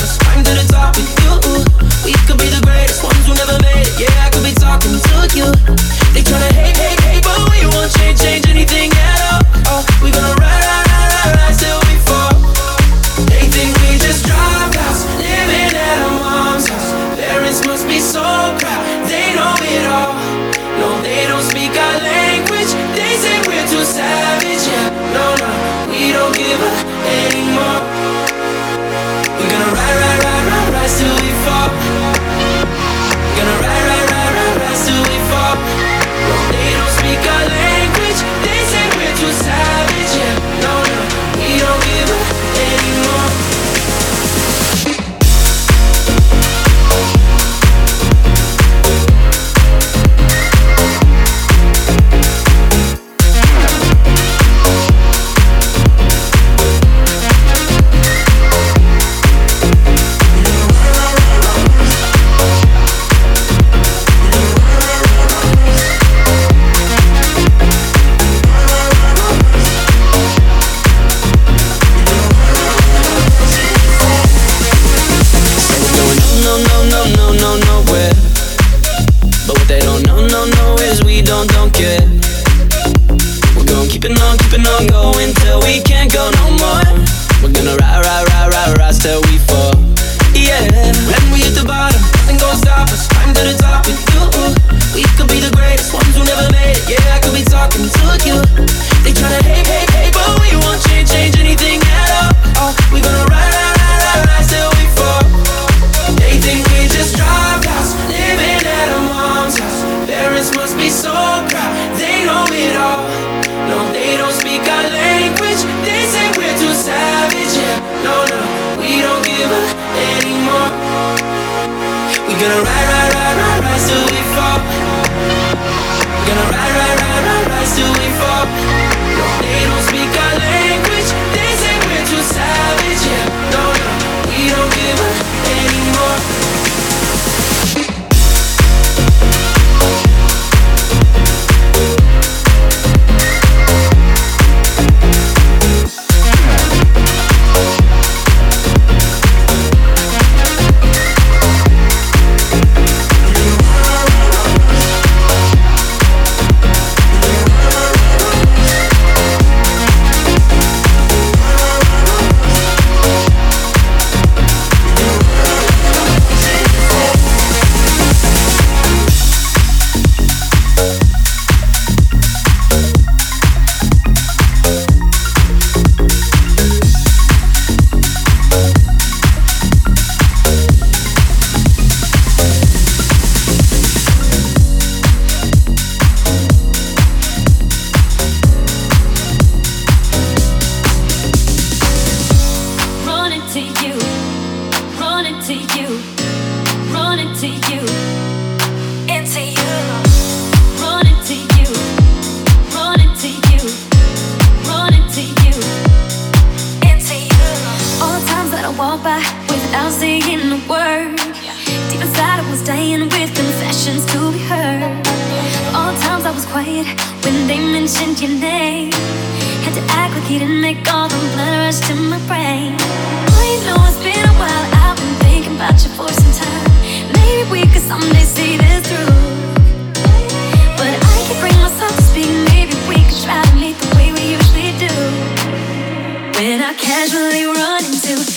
love when they mentioned your name. Had to act like he didn't make all the blood rush to my brain. Well, you know it's been a while. I've been thinking about you for some time. Maybe we could someday see this through. But I can't bring myself to speak. Maybe we could try to meet the way we usually do. When I casually run into.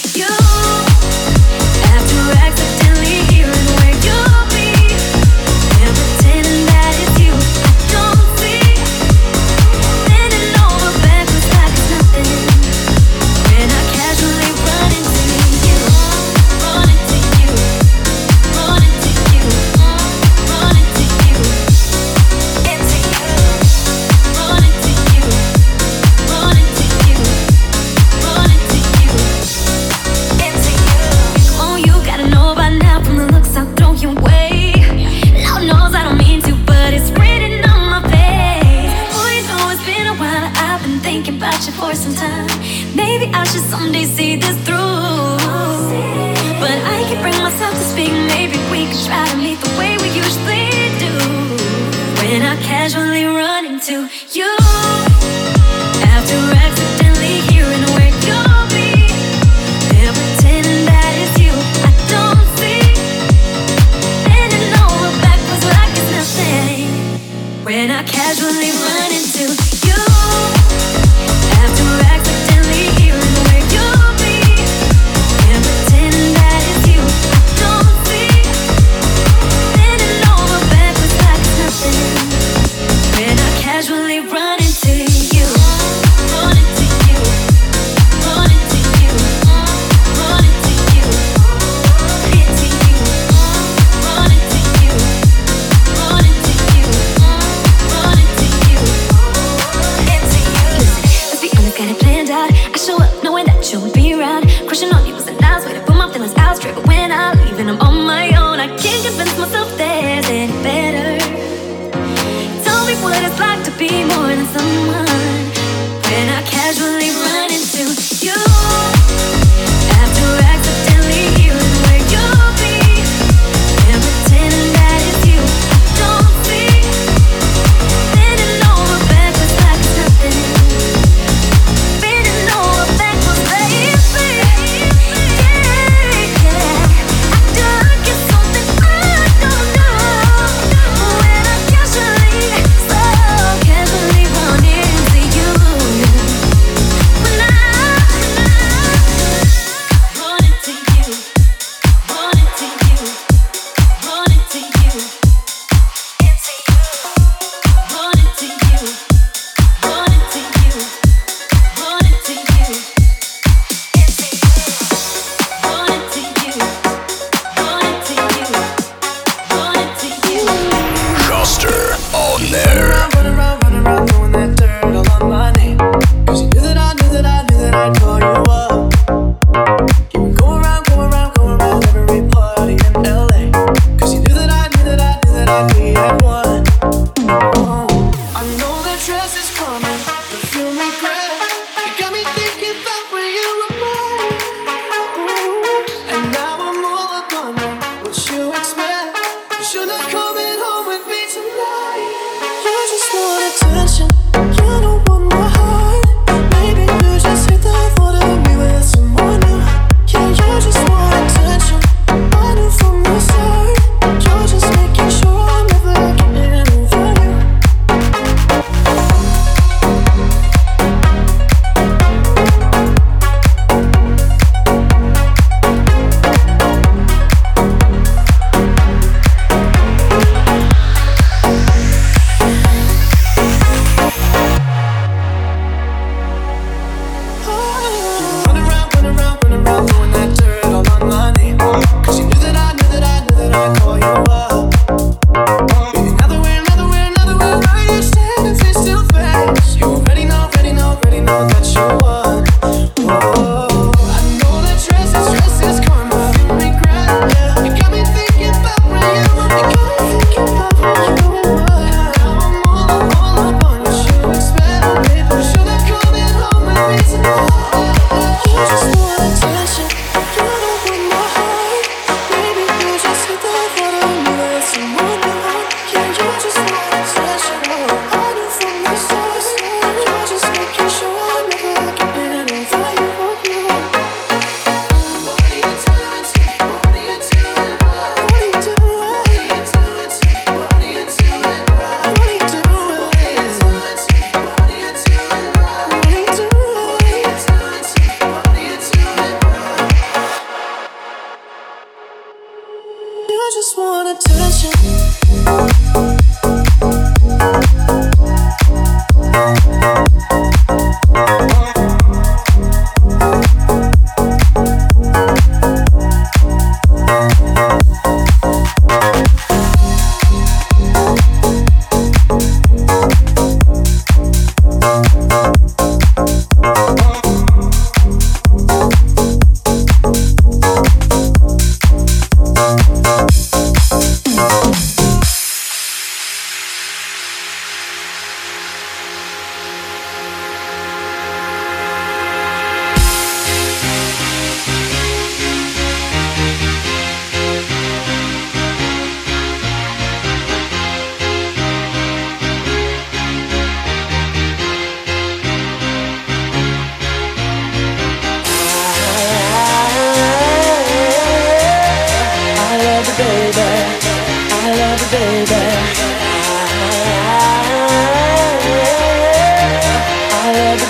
casually running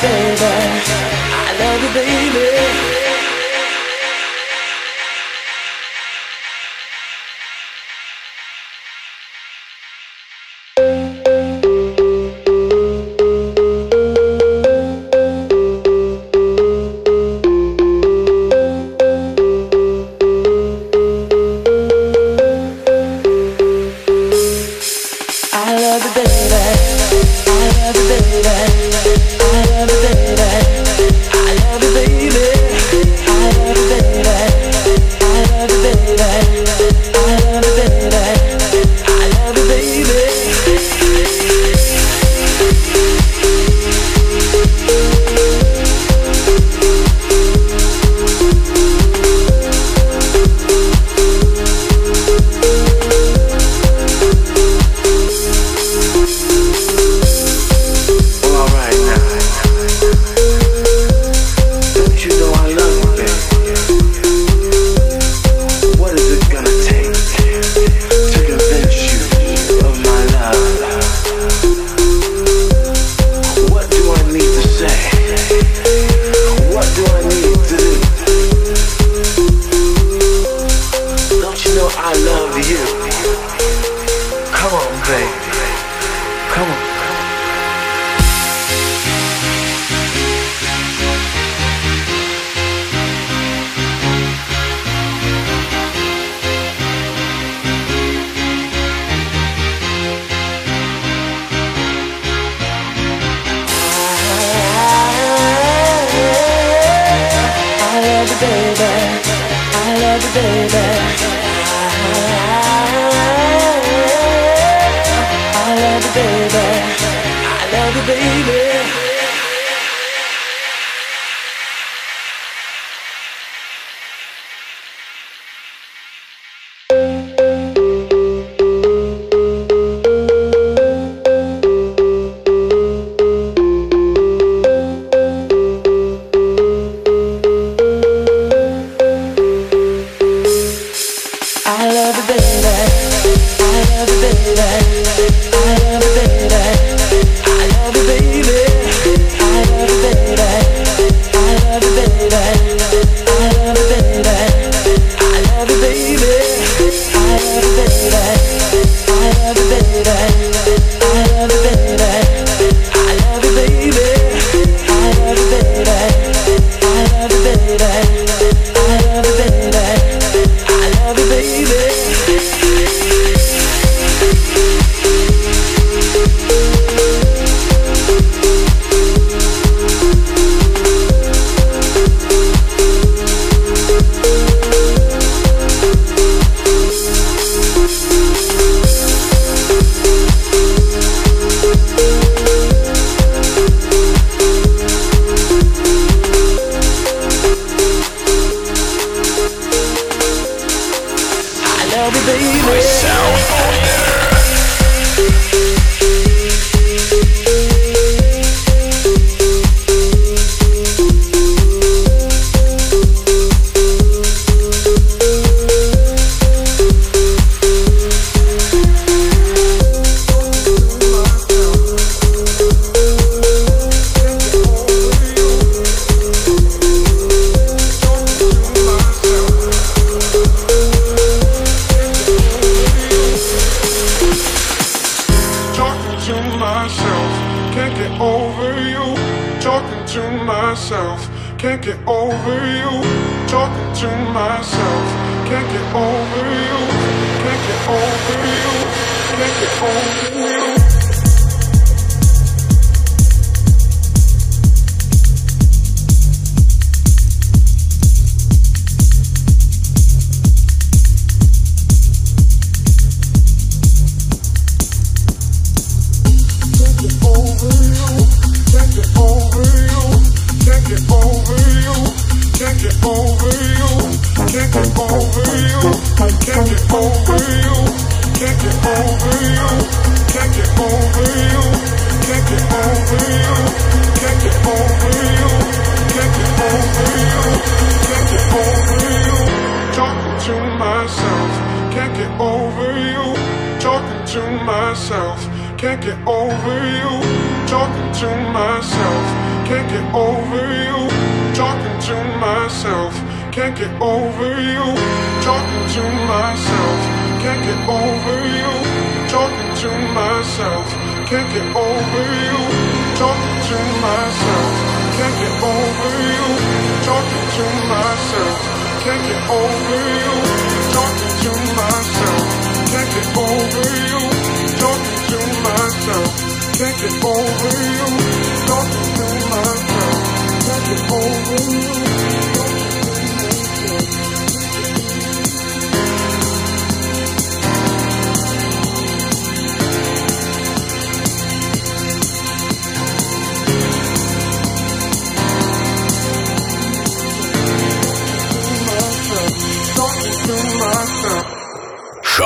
baby. baby. sound out there. you, talking to myself. Can't get over you, talking to myself. Can't get over you, talking to myself. Can't get over you, talking to myself. Can't get over you, talking to myself. Can't get over you, talking to myself. Can't get over you, talking to myself. Can't get over you.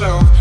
myself.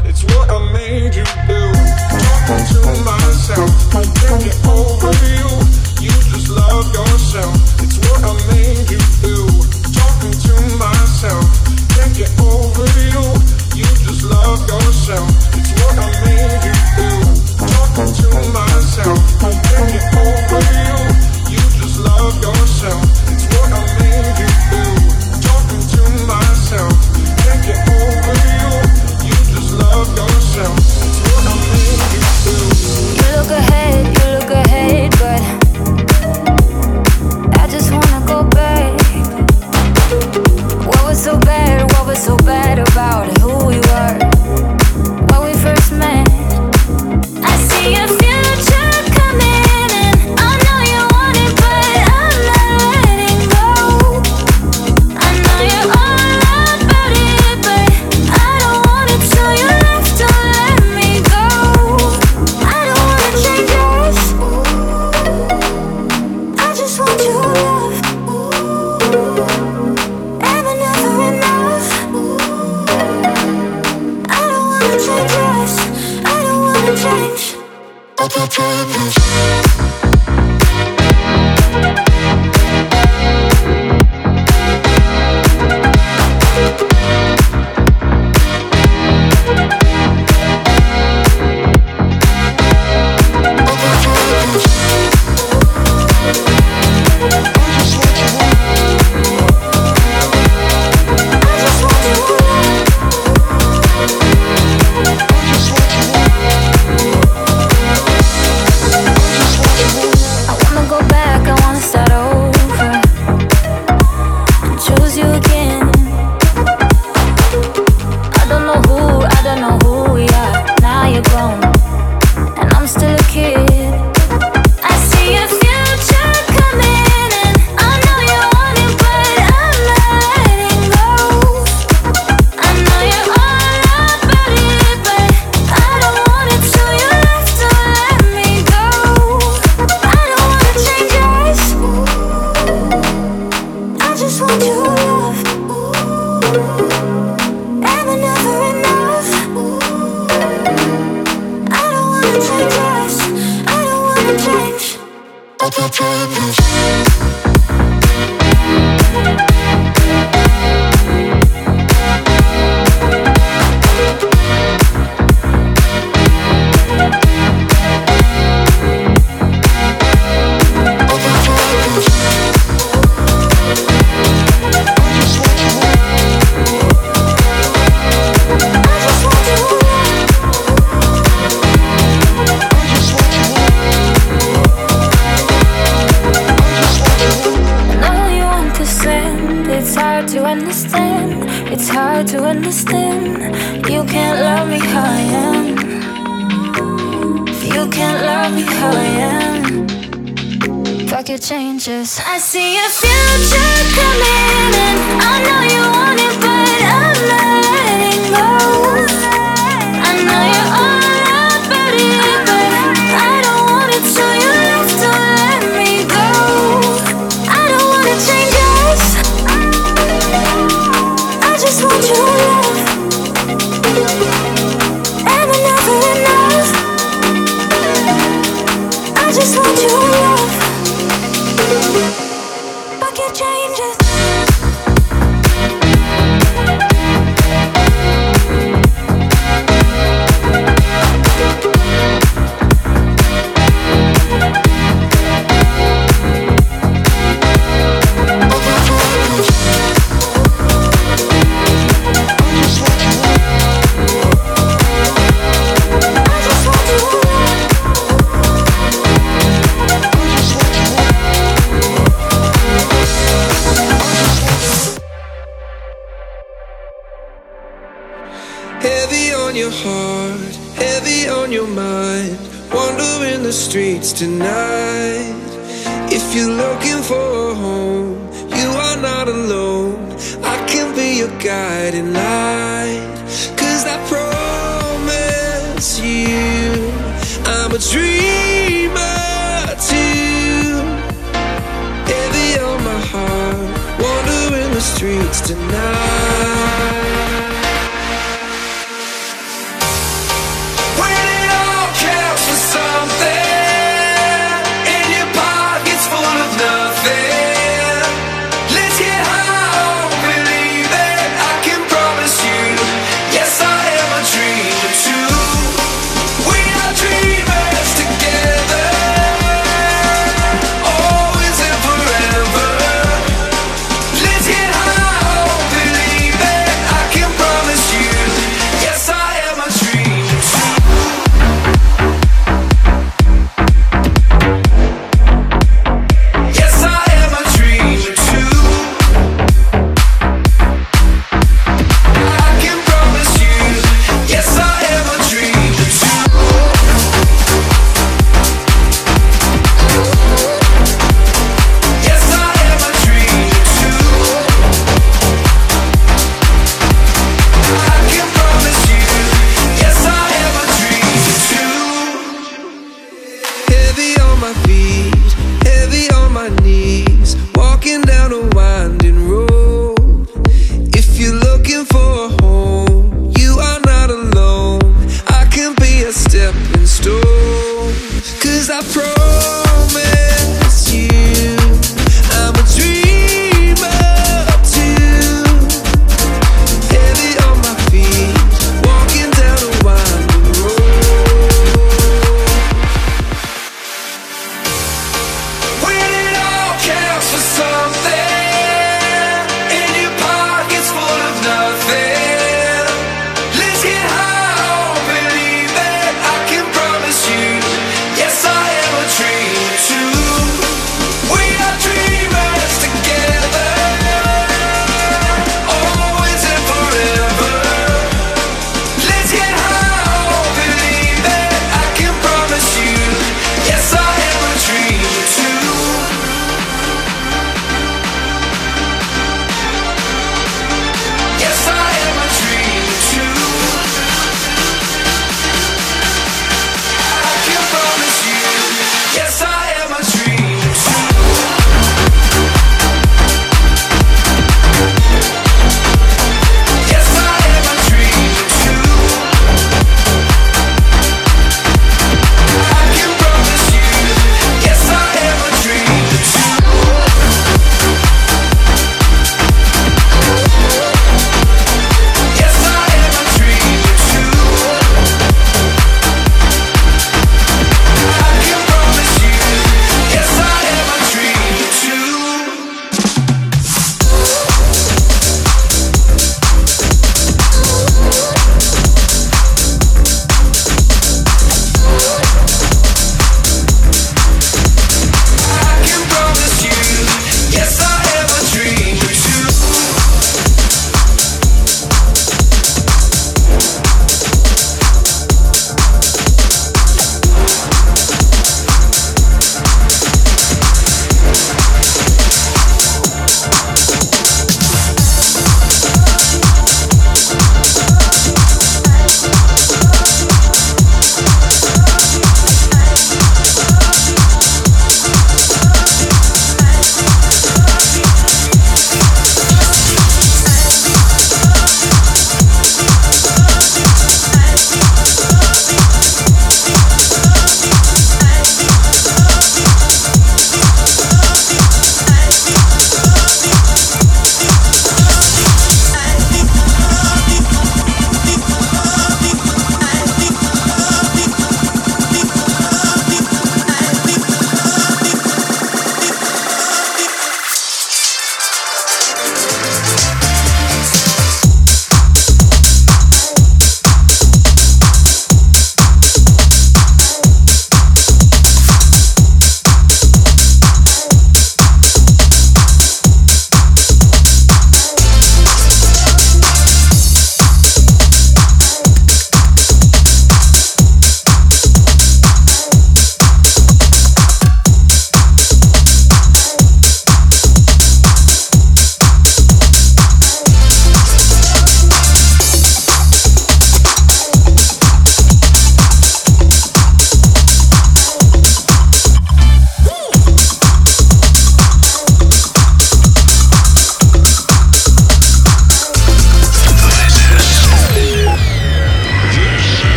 to know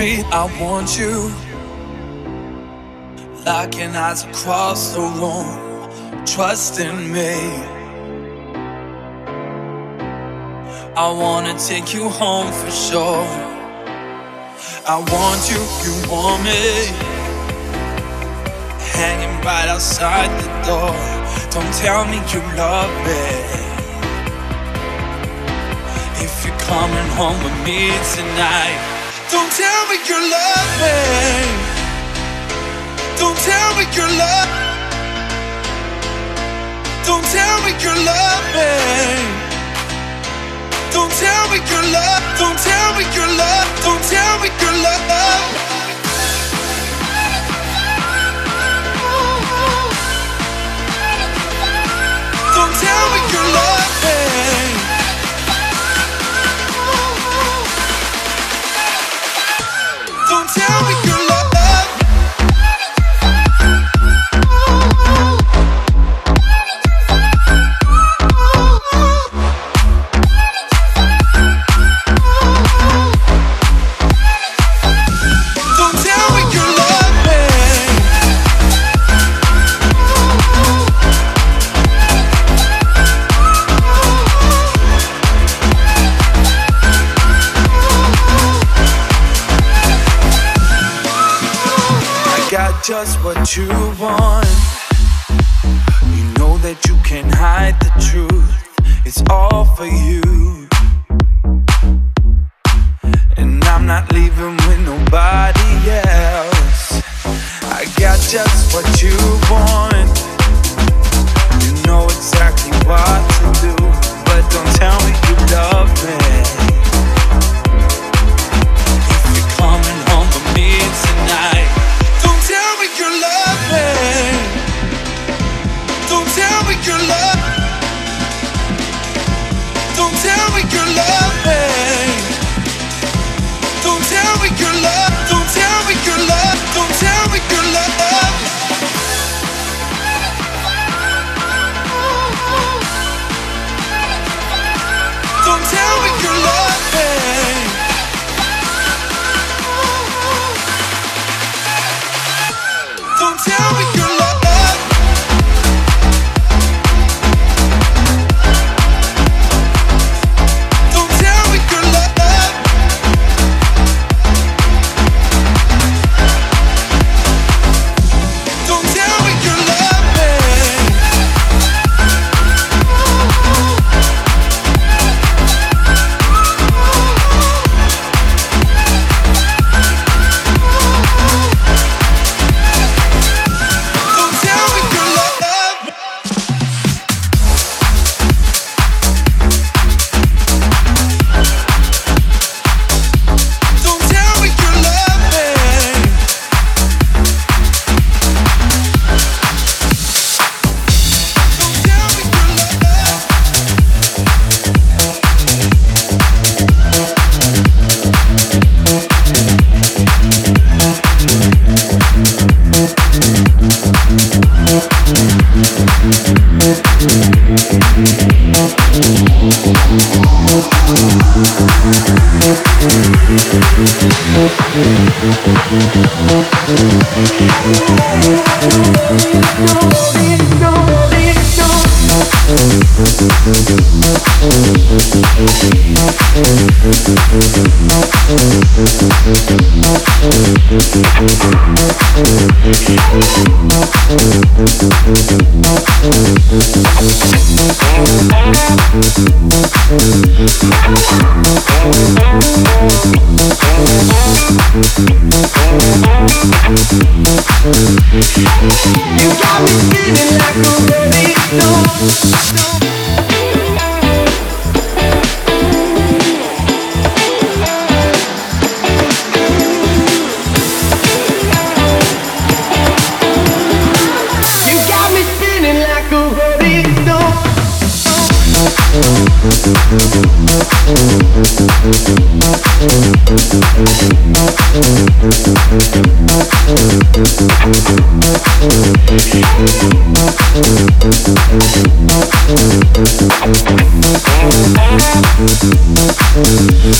me, I want you. Locking eyes across the room, trust in me. I wanna take you home for sure. I want you, you want me. Hanging right outside the door. Don't tell me you love me. If you're coming home with me tonight. Don't tell me you love me. Don't tell me you love. Don't tell me you love me. Don't tell me you love. Don't tell me you love. Don't tell me you love. Don't tell me you love me. Tell me just what you want. You know that you can't hide the truth, it's all for you. And I'm not leaving with nobody else. I got just what you want. You know exactly what to do, but don't tell me you love me. Don't tell me you love me. Don't tell me you love. Don't tell me you love. Don't tell me you love. Don't tell me you love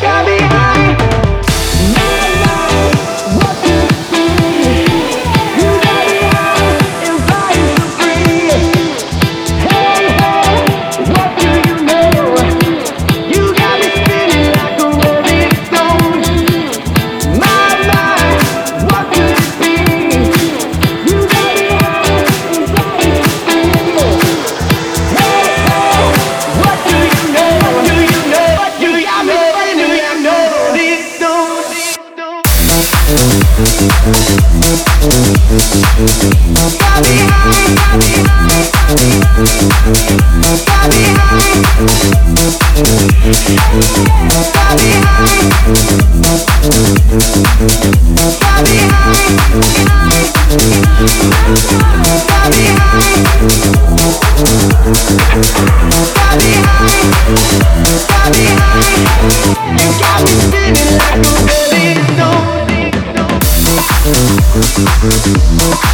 Got me high. Música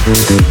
Thank